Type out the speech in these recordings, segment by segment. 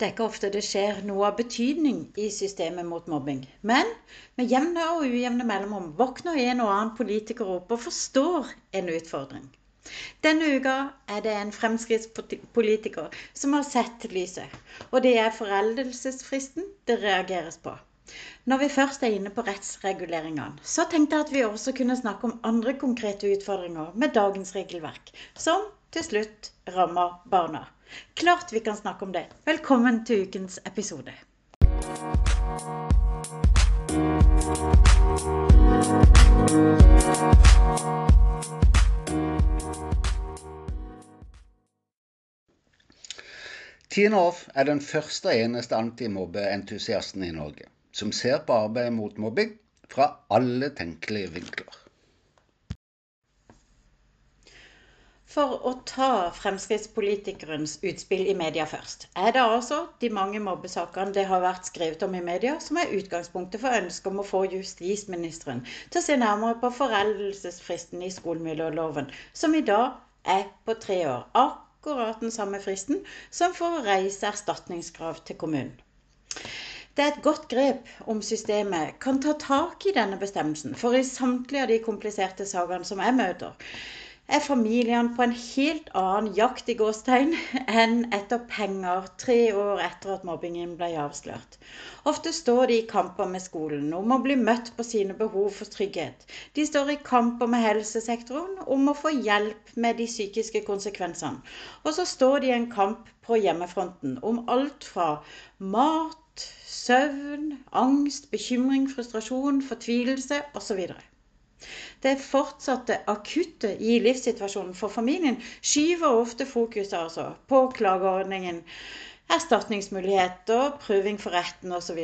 Det er ikke ofte det skjer noe av betydning i systemet mot mobbing. Men med jevne og ujevne mellomrom våkner en og annen politiker opp og forstår en utfordring. Denne uka er det en fremskrittspolitiker som har sett lyset, og det er foreldelsesfristen det reageres på. Når vi først er inne på rettsreguleringene, så tenkte jeg at vi også kunne snakke om andre konkrete utfordringer med dagens regelverk, som til slutt rammer barna. Klart vi kan snakke om det. Velkommen til ukens episode. Tine Off er den første og eneste antimobbeentusiasten i Norge som ser på arbeidet mot mobbing fra alle tenkelige vinkler. For å ta fremskrittspolitikerens utspill i media først, er det altså de mange mobbesakene det har vært skrevet om i media, som er utgangspunktet for ønsket om å få justisministeren til å se nærmere på foreldelsesfristen i skolemiljøloven, som i dag er på tre år. Akkurat den samme fristen som for å reise erstatningskrav til kommunen. Det er et godt grep om systemet kan ta tak i denne bestemmelsen, for i samtlige av de kompliserte sakene som jeg møter, er familiene på en helt annen jakt i gåstegn enn etter penger tre år etter at mobbingen ble avslørt. Ofte står de i kamper med skolen om å bli møtt på sine behov for trygghet. De står i kamper med helsesektoren om å få hjelp med de psykiske konsekvensene. Og så står de i en kamp på hjemmefronten om alt fra mat, søvn, angst, bekymring, frustrasjon, fortvilelse osv. Det fortsatte akutte i livssituasjonen for familien skyver ofte fokuset altså på klageordningen, erstatningsmuligheter, prøving for retten osv.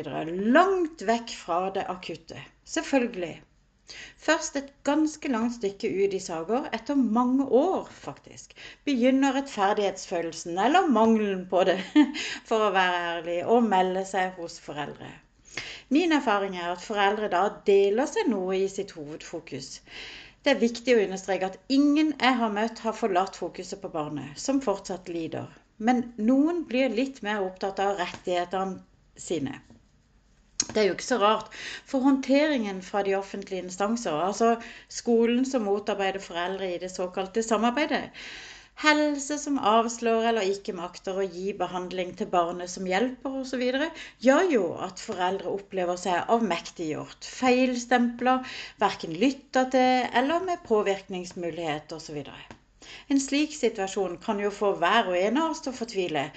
Langt vekk fra det akutte. Selvfølgelig. Først et ganske langt stykke ut i saker, etter mange år faktisk, begynner rettferdighetsfølelsen, eller mangelen på det, for å være ærlig, å melde seg hos foreldre. Min erfaring er at foreldre da deler seg noe i sitt hovedfokus. Det er viktig å understreke at ingen jeg har møtt, har forlatt fokuset på barnet, som fortsatt lider. Men noen blir litt mer opptatt av rettighetene sine. Det er jo ikke så rart, for håndteringen fra de offentlige instanser, altså skolen som motarbeider foreldre i det såkalte samarbeidet, helse som avslår eller ikke makter å gi behandling til barnet som hjelper osv., gjør jo at foreldre opplever seg avmektiggjort, feilstempler, verken lytta til eller med påvirkningsmulighet osv. En slik situasjon kan jo få hver og en av oss til å fortvile.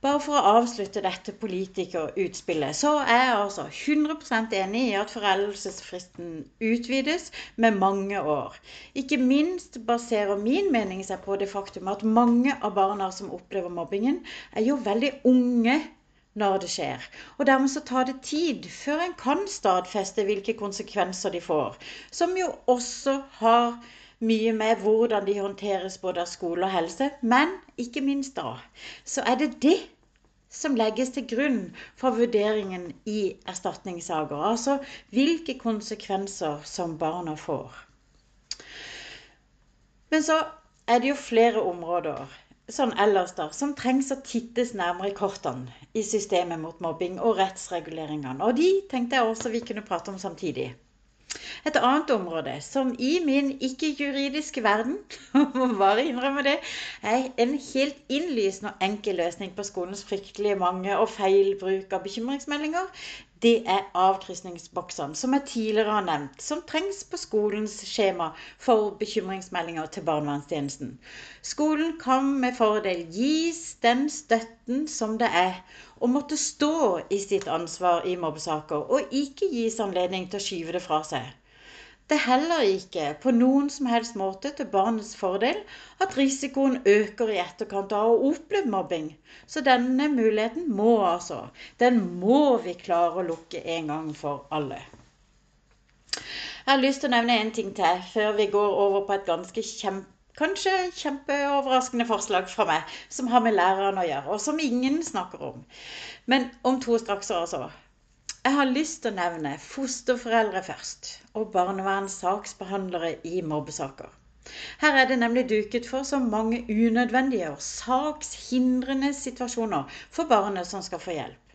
Bare for å avslutte dette politikerutspillet, så er jeg altså 100% enig i at foreldelsesfristen utvides med mange år. Ikke minst baserer min mening seg på det faktum at mange av barna som opplever mobbingen, er jo veldig unge når det skjer. Og dermed så tar det tid før en kan stadfeste hvilke konsekvenser de får, som jo også har mye med hvordan de håndteres både av skole og helse. Men ikke minst da, så er det det som legges til grunn for vurderingen i erstatningssaker. Altså hvilke konsekvenser som barna får. Men så er det jo flere områder sånn ellers da, som trengs å tittes nærmere i kortene i systemet mot mobbing og rettsreguleringene. Og de tenkte jeg også vi kunne prate om samtidig. Et annet område som i min ikke-juridiske verden, må bare innrømme det, er en helt innlysende og enkel løsning på skolens fryktelige mange og feil bruk av bekymringsmeldinger, det er avkrysningsboksene, som jeg tidligere har nevnt, som trengs på skolens skjema for bekymringsmeldinger til barnevernstjenesten. Skolen kan med fordel gis den støtten som det er å måtte stå i sitt ansvar i mobbesaker, og ikke gis anledning til å skyve det fra seg. Det er heller ikke på noen som helst måte til barnets fordel at risikoen øker i etterkant av å ha opplevd mobbing. Så denne muligheten må altså, den må vi klare å lukke en gang for alle. Jeg har lyst til å nevne en ting til før vi går over på et ganske kjempe kanskje kjempeoverraskende forslag fra meg som har med læreren å gjøre, og som ingen snakker om. Men om to straks, altså. Jeg har lyst til å nevne fosterforeldre først, og barnevernssaksbehandlere i mobbesaker. Her er det nemlig duket for så mange unødvendige og sakshindrende situasjoner for barnet som skal få hjelp.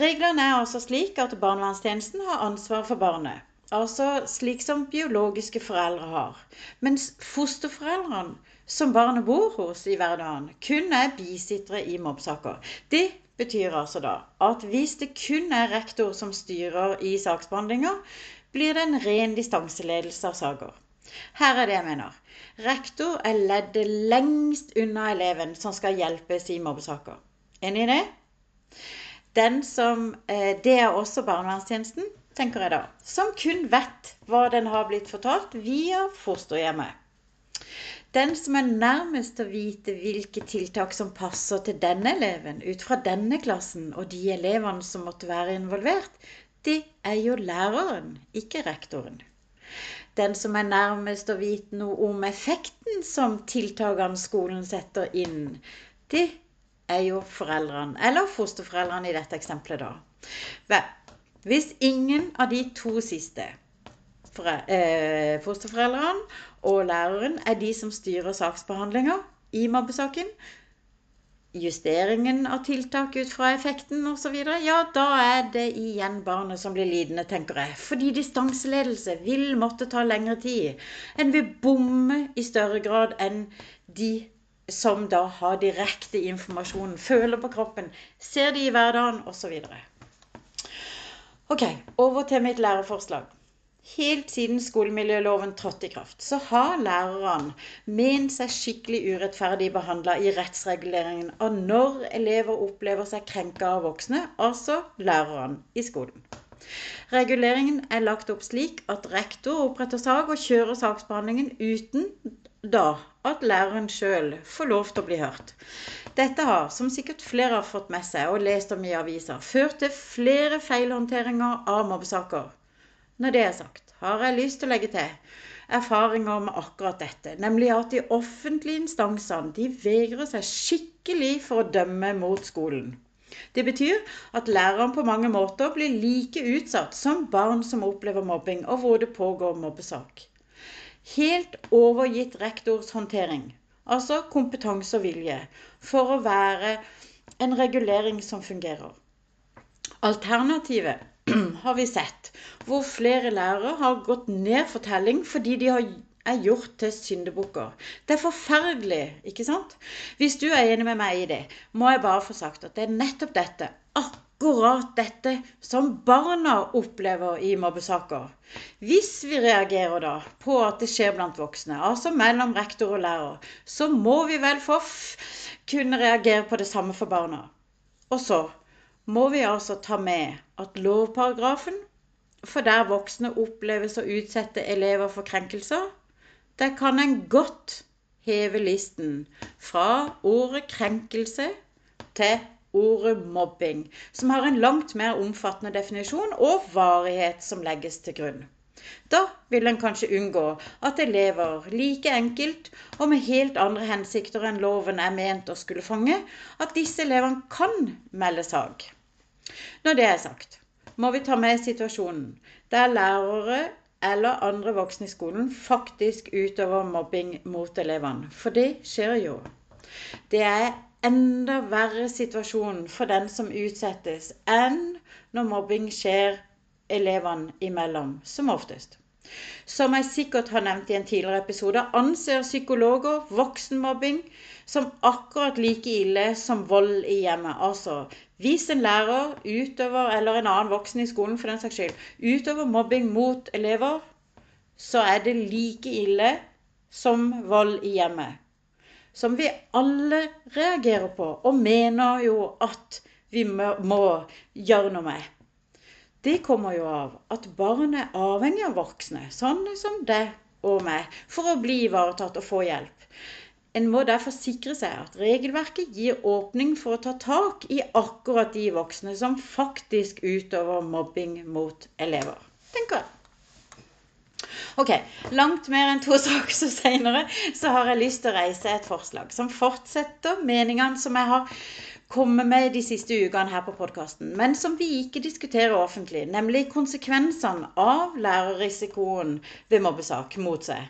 Reglene er altså slik at barnevernstjenesten har ansvar for barnet, altså slik som biologiske foreldre har. Mens fosterforeldrene som barnet bor hos i hverdagen, kun er bisittere i mobbsaker. Det betyr altså da at hvis det kun er rektor som styrer i saksbehandlinga, blir det en ren distanseledelse av saker. Her er det jeg mener. Rektor er leddet lengst unna eleven som skal hjelpes i mobbesaker. Enig i det? Den som, eh, det er også barnevernstjenesten, tenker jeg da, som kun vet hva den har blitt fortalt via fosterhjemmet. Den som er nærmest til å vite hvilke tiltak som passer til denne eleven ut fra denne klassen og de elevene som måtte være involvert, det er jo læreren, ikke rektoren. Den som er nærmest å vite noe om effekten som tiltakene skolen setter inn, det er jo foreldrene, eller fosterforeldrene i dette eksempelet, da. Hvis ingen av de to siste, eh, fosterforeldrene og læreren, er de som styrer saksbehandlinga i mobbesaken, justeringen av tiltak ut fra effekten osv., ja, da er det igjen barnet som blir lidende, tenker jeg. Fordi distanseledelse vil måtte ta lengre tid. En vil bomme i større grad enn de som da har direkte informasjon, føler på kroppen, ser det i hverdagen osv. Ok, over til mitt læreforslag. Helt siden skolemiljøloven trådte i kraft, så har lærerne ment seg skikkelig urettferdig behandla i rettsreguleringen av når elever opplever seg krenka av voksne, altså lærerne i skolen. Reguleringen er lagt opp slik at rektor oppretter sak og kjører saksbehandlingen uten da at læreren sjøl får lov til å bli hørt. Dette har, som sikkert flere har fått med seg og lest om i aviser, ført til flere feilhåndteringer av mobbesaker. Når det er sagt, har jeg lyst til å legge til erfaringer med akkurat dette. Nemlig at de offentlige instansene de vegrer seg skikkelig for å dømme mot skolen. Det betyr at læreren på mange måter blir like utsatt som barn som opplever mobbing, og hvor det pågår mobbesak helt overgitt rektors håndtering, altså kompetanse og vilje, for å være en regulering som fungerer. Alternativet har vi sett, hvor flere lærere har gått ned for telling fordi de er gjort til syndebukker. Det er forferdelig, ikke sant? Hvis du er enig med meg i det, må jeg bare få sagt at det er nettopp dette, akkurat dette, som barna opplever i mobbesaker. Hvis vi reagerer da på at det skjer blant voksne, altså mellom rektor og lærer, så må vi vel få kunne reagere på det samme for barna. Og så må vi altså ta med at lovparagrafen for der voksne oppleves å utsette elever for krenkelser, der kan en godt heve listen fra ordet krenkelse til ordet mobbing, som har en langt mer omfattende definisjon og varighet som legges til grunn. Da vil en kanskje unngå at elever like enkelt og med helt andre hensikter enn loven er ment å skulle fange, at disse elevene kan melde sak. Når det er sagt, må vi ta med situasjonen der lærere eller andre voksne i skolen faktisk utøver mobbing mot elevene. For det skjer jo. Det er enda verre situasjon for den som utsettes, enn når mobbing skjer elevene imellom, som oftest. Som jeg sikkert har nevnt i en tidligere episode, anser psykologer voksenmobbing som akkurat like ille som vold i hjemmet. Altså, hvis en lærer utøver, eller en annen voksen i skolen for den saks skyld, utøver mobbing mot elever, så er det like ille som vold i hjemmet. Som vi alle reagerer på, og mener jo at vi må, gjøre noe med. Det kommer jo av at barn er avhengig av voksne, sånne som deg og meg, for å bli ivaretatt og få hjelp. En må derfor sikre seg at regelverket gir åpning for å ta tak i akkurat de voksne som faktisk utøver mobbing mot elever, tenker jeg. Ok, Langt mer enn to saker senere så har jeg lyst til å reise et forslag som fortsetter meningene som jeg har kommet med de siste ukene her på podkasten, men som vi ikke diskuterer offentlig, nemlig konsekvensene av lærerrisikoen ved mobbesak mot seg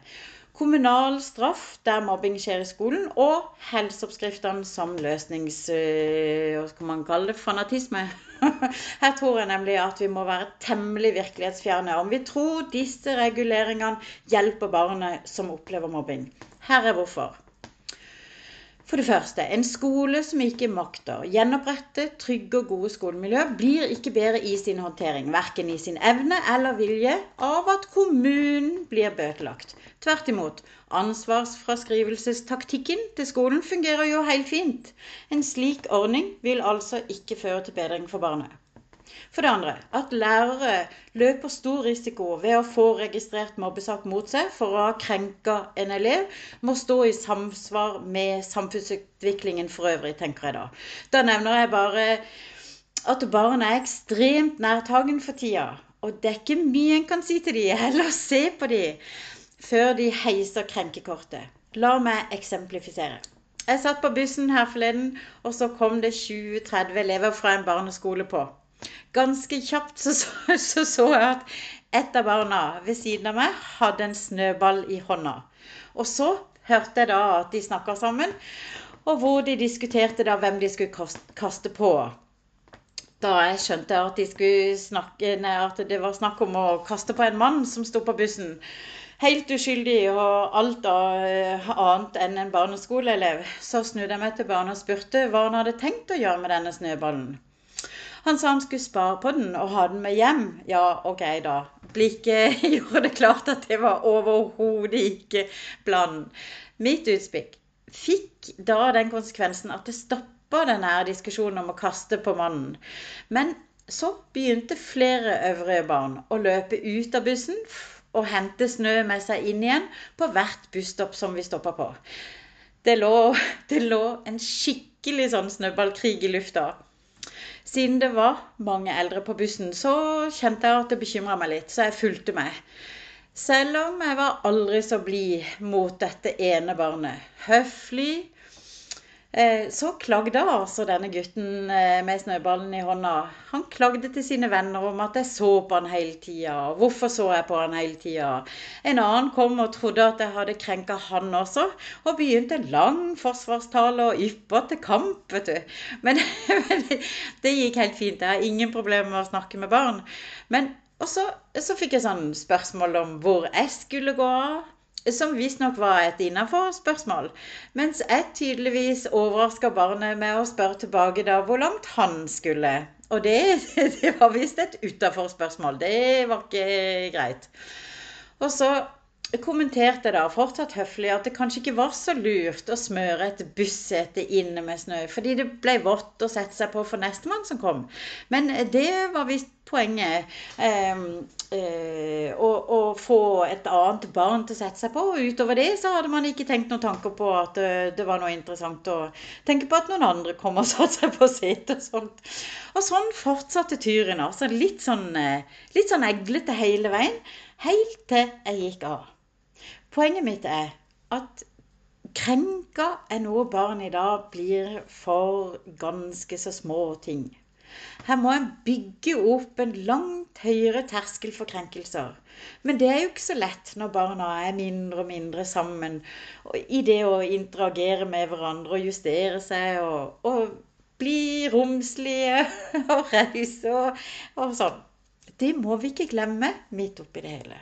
kommunal straff der mobbing skjer i skolen, og helseoppskriftene som løsnings... øh, Hva skal man kalle det? Fanatisme. Her tror jeg nemlig at vi må være temmelig virkelighetsfjerne om vi tror disse reguleringene hjelper barnet som opplever mobbing. Her er hvorfor. For det første, en skole som ikke makter gjenopprette trygge og gode skolemiljø, blir ikke bedre i sin håndtering, verken i sin evne eller vilje, av at kommunen blir bøtelagt. Tvert imot, ansvarsfraskrivelsestaktikken til skolen fungerer jo helt fint. En slik ordning vil altså ikke føre til bedring for barnet. For det andre at lærere løper stor risiko ved å få registrert mobbesak mot seg for å ha krenka en elev, må stå i samsvar med samfunnsutviklingen for øvrig, tenker jeg da. Da nevner jeg bare at barn er ekstremt nærtagen for tida. Og det er ikke mye en kan si til dem, heller se på dem før de heiser krenkekortet. La meg eksemplifisere. Jeg satt på bussen her forleden, og så kom det 20-30 elever fra en barneskole på. Ganske kjapt så, så, så, så jeg at et av barna ved siden av meg hadde en snøball i hånda. Og så hørte jeg da at de snakka sammen, og hvor de diskuterte da hvem de skulle kaste på. Da jeg skjønte at, de snakke, nei, at det var snakk om å kaste på en mann som sto på bussen. Helt uskyldig og alt annet enn en barneskoleelev. Så snudde jeg meg til barnet og spurte hva han hadde tenkt å gjøre med denne snøballen. Han sa han skulle spare på den og ha den med hjem. Ja, OK, da. Blikket gjorde det klart at det var overhodet ikke planen. Mitt utspikk fikk da den konsekvensen at det stoppa denne diskusjonen om å kaste på mannen. Men så begynte flere øvrige barn å løpe ut av bussen og hente snø med seg inn igjen på hvert busstopp som vi stoppa på. Det lå, det lå en skikkelig sånn snøballkrig i lufta. Siden det var mange eldre på bussen, så kjente jeg at det bekymra meg litt, så jeg fulgte med. Selv om jeg var aldri så blid mot dette ene barnet. Høflig, så klagde altså denne gutten eh, med snøballen i hånda. Han klagde til sine venner om at jeg så på han hele tida. Hvorfor så jeg på han hele tida? En annen kom og trodde at jeg hadde krenka han også, og begynte en lang forsvarstale og yppa til kamp, vet du. Men, men det gikk helt fint. Jeg har ingen problemer med å snakke med barn. Men og så, så fikk jeg sånn spørsmål om hvor jeg skulle gå av som visstnok var et innafor spørsmål. Mens jeg tydeligvis overraska barnet med å spørre tilbake da hvor langt han skulle. Og det, det var visst et utafor spørsmål. Det var ikke greit. Og så kommenterte da fortsatt høflig at det kanskje ikke var så lurt å smøre et bussete inne med snø, fordi det ble vått å sette seg på for nestemann som kom. Men det var visst poenget. Eh, eh, å, å, få et annet barn til å sette seg på. Og utover det så hadde man ikke tenkt noen tanker på at eh, det var noe interessant å tenke på at noen andre kom og satte seg på setet og sånt. Og sånn fortsatte turen. altså Litt sånn, eh, litt sånn eglete hele veien. Helt til jeg gikk av. Poenget mitt er at krenka er noe barn i dag blir for ganske så små ting. Her må en bygge opp en langt høyere terskel for krenkelser. Men det er jo ikke så lett når barna er mindre og mindre sammen i det å interagere med hverandre og justere seg og, og bli romslige og rause og, og sånn. Det må vi ikke glemme midt oppi det hele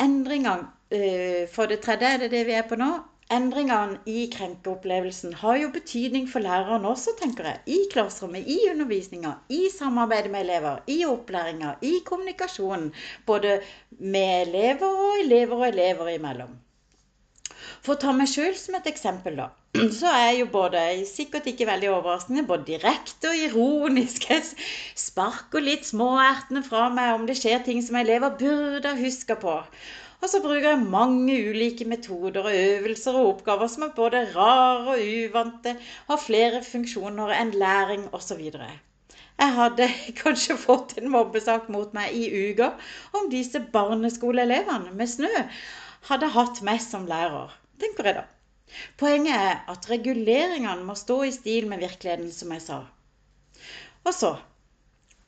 endringene eh, For det tredje er det det vi er på nå. Endringene i krenkeopplevelsen har jo betydning for læreren også, tenker jeg. I klasserommet, i undervisninga, i samarbeidet med elever, i opplæringa, i kommunikasjonen. Både med elever og elever og elever imellom. For å ta meg sjøl som et eksempel, da. Så er jeg jo både, sikkert ikke veldig overraskende, både direkte og ironisk. Jeg sparker litt småertene fra meg om det skjer ting som elever burde ha huska på. Og så bruker jeg mange ulike metoder og øvelser og oppgaver som er både rare og uvante, har flere funksjoner enn læring osv. Jeg hadde kanskje fått en mobbesak mot meg i uka om disse barneskoleelevene med snø hadde hatt meg som lærer tenker jeg da. Poenget er at reguleringene må stå i stil med virkeligheten, som jeg sa. Og så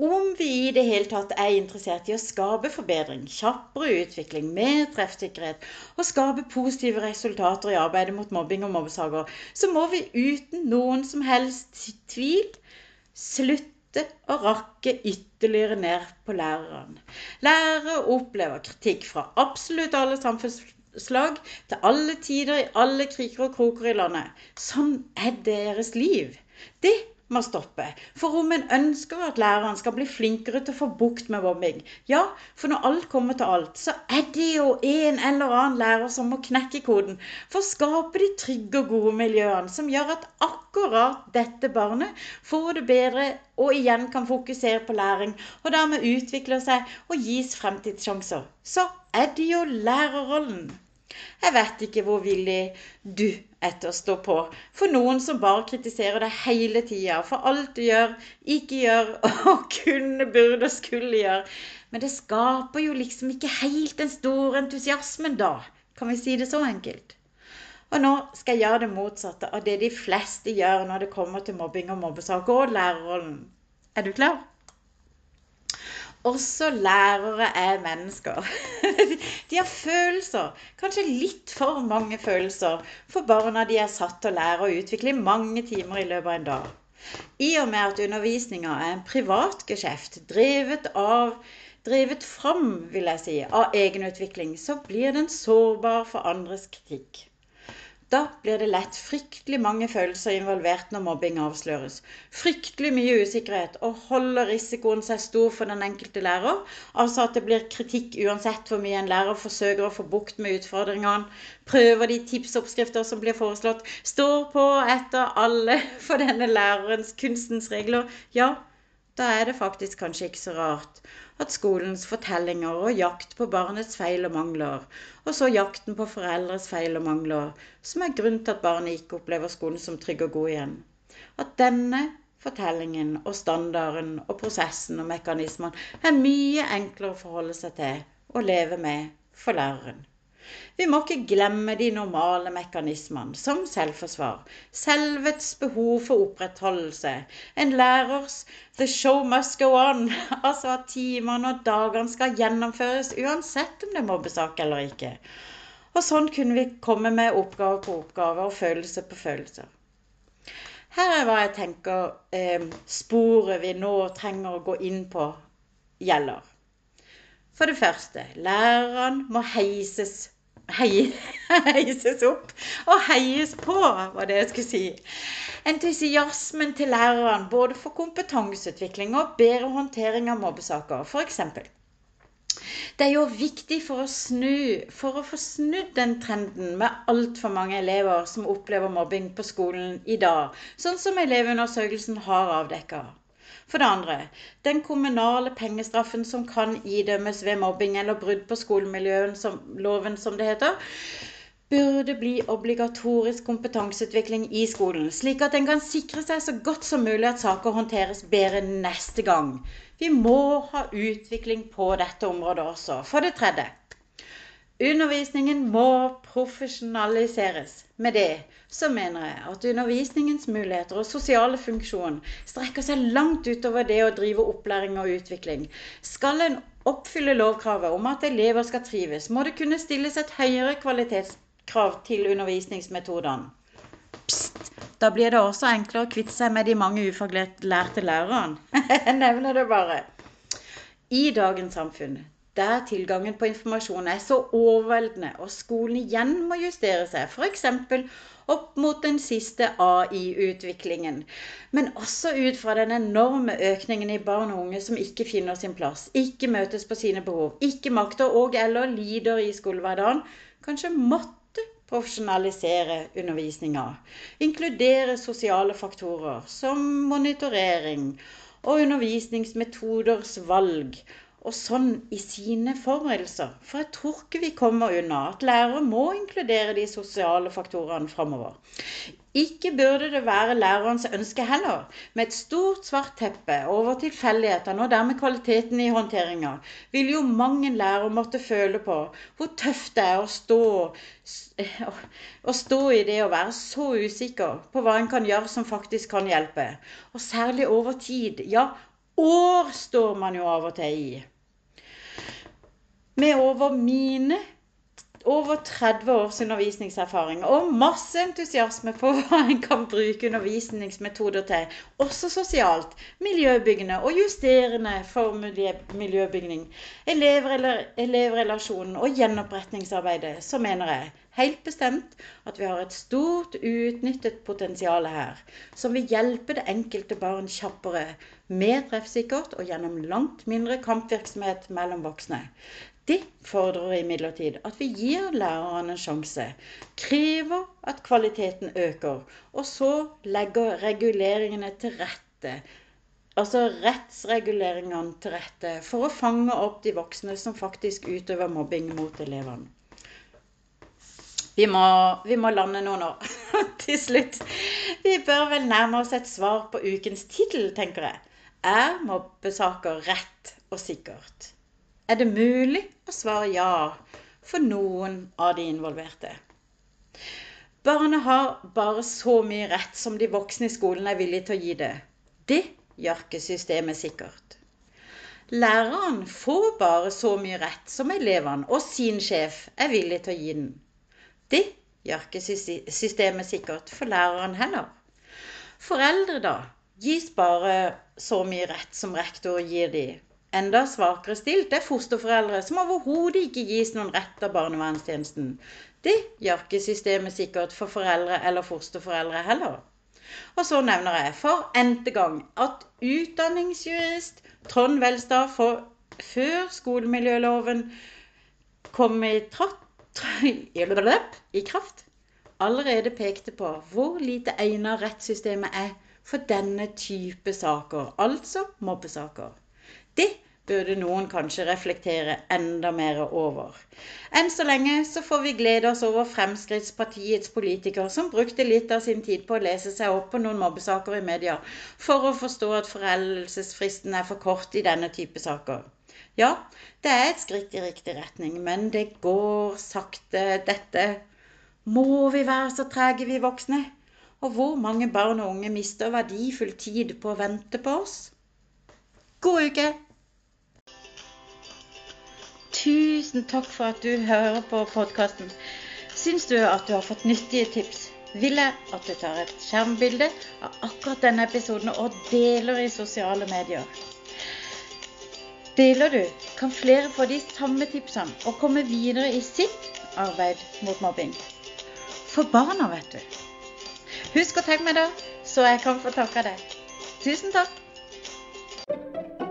om vi i det hele tatt er interessert i å skape forbedring, kjappere utvikling, mer treffsikkerhet og skape positive resultater i arbeidet mot mobbing og mobbesaker, så må vi uten noen som helst tvil slutte å rakke ytterligere ned på læreren. Lærere opplever kritikk fra absolutt alle samfunnslag, til alle tider, i alle kriker og kroker i landet. Sånn er deres liv. Det må stoppe. For om en ønsker at læreren skal bli flinkere til å få bukt med mobbing, ja, for når alt kommer til alt, så er det jo en eller annen lærer som må knekke koden for å skape de trygge og gode miljøene som gjør at akkurat dette barnet får det bedre og igjen kan fokusere på læring, og dermed utvikle seg og gis fremtidssjanser. Så er det jo lærerrollen. Jeg vet ikke hvor villig du er til å stå på for noen som bare kritiserer deg hele tida for alt du gjør, ikke gjør og kunne, burde og skulle gjøre. Men det skaper jo liksom ikke helt den store entusiasmen da. Kan vi si det så enkelt? Og nå skal jeg gjøre det motsatte av det de fleste gjør når det kommer til mobbing og mobbesaker og lærerrollen. Er du klar? Også lærere er mennesker. De har følelser, kanskje litt for mange følelser, for barna de er satt til å lære og utvikle i mange timer i løpet av en dag. I og med at undervisninga er en privatgeskjeft drevet av drevet fram, vil jeg si, av egenutvikling, så blir den sårbar for andres kritikk. Da blir det lett fryktelig mange følelser involvert når mobbing avsløres. Fryktelig mye usikkerhet, og holder risikoen seg stor for den enkelte lærer? Altså at det blir kritikk uansett hvor mye en lærer forsøker å få bukt med utfordringene, prøver de tipsoppskrifter som blir foreslått, står på etter alle for denne lærerens kunstens regler. Ja, da er det faktisk kanskje ikke så rart at skolens fortellinger og jakt på barnets feil og mangler, og så jakten på foreldres feil og mangler, som er grunnen til at barnet ikke opplever skolen som trygg og god igjen. At denne fortellingen og standarden og prosessen og mekanismene er mye enklere å forholde seg til og leve med for læreren. Vi må ikke glemme de normale mekanismene, som selvforsvar, selvets behov for opprettholdelse, en lærers 'the show must go on', altså at timene og dagene skal gjennomføres uansett om det er mobbesak eller ikke. Og sånn kunne vi komme med oppgave på oppgave og følelse på følelser. Her er hva jeg tenker eh, sporet vi nå trenger å gå inn på, gjelder. For det første, læreren må heises heises opp og heies på, var det jeg skulle si. Entusiasmen til læreren både for kompetanseutvikling og bedre håndtering av mobbesaker, f.eks. Det er jo viktig for å snu, for å få snudd den trenden med altfor mange elever som opplever mobbing på skolen i dag, sånn som Elevundersøkelsen har avdekka. For det andre, den kommunale pengestraffen som kan idømmes ved mobbing eller brudd på skolemiljøloven, som det heter, burde bli obligatorisk kompetanseutvikling i skolen, slik at en kan sikre seg så godt som mulig at saker håndteres bedre neste gang. Vi må ha utvikling på dette området også. For det tredje, undervisningen må profesjonaliseres. Med det så mener jeg at undervisningens muligheter og sosiale funksjon strekker seg langt utover det å drive opplæring og utvikling. Skal en oppfylle lovkravet om at elever skal trives, må det kunne stilles et høyere kvalitetskrav til undervisningsmetodene. Pst, da blir det også enklere å kvitte seg med de mange ufaglærte lærerne. Jeg nevner det bare. I dagens samfunn der tilgangen på informasjon er så overveldende, og skolen igjen må justere seg, f.eks. opp mot den siste AI-utviklingen, men også ut fra den enorme økningen i barn og unge som ikke finner sin plass, ikke møtes på sine behov, ikke makter og eller lider i skolehverdagen, kanskje måtte profesjonalisere undervisninga, inkludere sosiale faktorer som monitorering og undervisningsmetoders valg og sånn i sine forberedelser. For jeg tror ikke vi kommer unna at lærere må inkludere de sosiale faktorene framover. Ikke burde det være lærerens ønske heller, med et stort svart teppe over tilfeldighetene og dermed kvaliteten i håndteringa, vil jo mange lærere måtte føle på hvor tøft det er å stå, å stå i det å være så usikker på hva en kan gjøre som faktisk kan hjelpe. Og særlig over tid, ja år står man jo av og til i. Med over mine over 30 års undervisningserfaring og masse entusiasme på hva en kan bruke undervisningsmetoder til, også sosialt, miljøbyggende og justerende for miljøbygning, elevrelasjonen og gjenoppretningsarbeidet, så mener jeg helt bestemt at vi har et stort uutnyttet potensial her, som vil hjelpe det enkelte barn kjappere, mer treffsikkert og gjennom langt mindre kampvirksomhet mellom voksne. Det fordrer imidlertid at vi gir lærerne en sjanse, krever at kvaliteten øker, og så legger reguleringene til rette. Altså rettsreguleringene til rette for å fange opp de voksne som faktisk utøver mobbing mot elevene. Vi må, vi må lande nå nå, til slutt. Vi bør vel nærme oss et svar på ukens tittel, tenker jeg. Er mobbesaker rett og sikkert? Er det mulig å svare ja for noen av de involverte. Barnet har bare så mye rett som de voksne i skolen er villige til å gi det. Det gjør ikke systemet sikkert. Læreren får bare så mye rett som elevene og sin sjef er villig til å gi den. Det gjør ikke systemet sikkert for læreren heller. Foreldre, da, gis bare så mye rett som rektor gir de, Enda svakere stilt er fosterforeldre som overhodet ikke gis noen rett av barnevernstjenesten. Det gjør ikke systemet sikkert for foreldre eller fosterforeldre heller. Og så nevner jeg for n-te gang at utdanningsjurist Trond Velstad for, før skolemiljøloven kom i, i kraft, allerede pekte på hvor lite egnet rettssystemet er for denne type saker, altså mobbesaker. Det burde noen kanskje reflektere enda mer over. Enn så lenge så får vi glede oss over Fremskrittspartiets politikere som brukte litt av sin tid på å lese seg opp på noen mobbesaker i media for å forstå at foreldelsesfristen er for kort i denne type saker. Ja, det er et skritt i riktig retning, men det går sakte, dette. Må vi være så trege, vi voksne? Og hvor mange barn og unge mister verdifull tid på å vente på oss? God uke! Tusen takk for at du hører på podkasten. Syns du at du har fått nyttige tips, vil jeg at du tar et skjermbilde av akkurat denne episoden og deler i sosiale medier. Deler du, kan flere få de samme tipsene og komme videre i sitt arbeid mot mobbing. For barna, vet du. Husk å tenke meg da, så jeg kan få takka deg. Tusen takk. Thank you.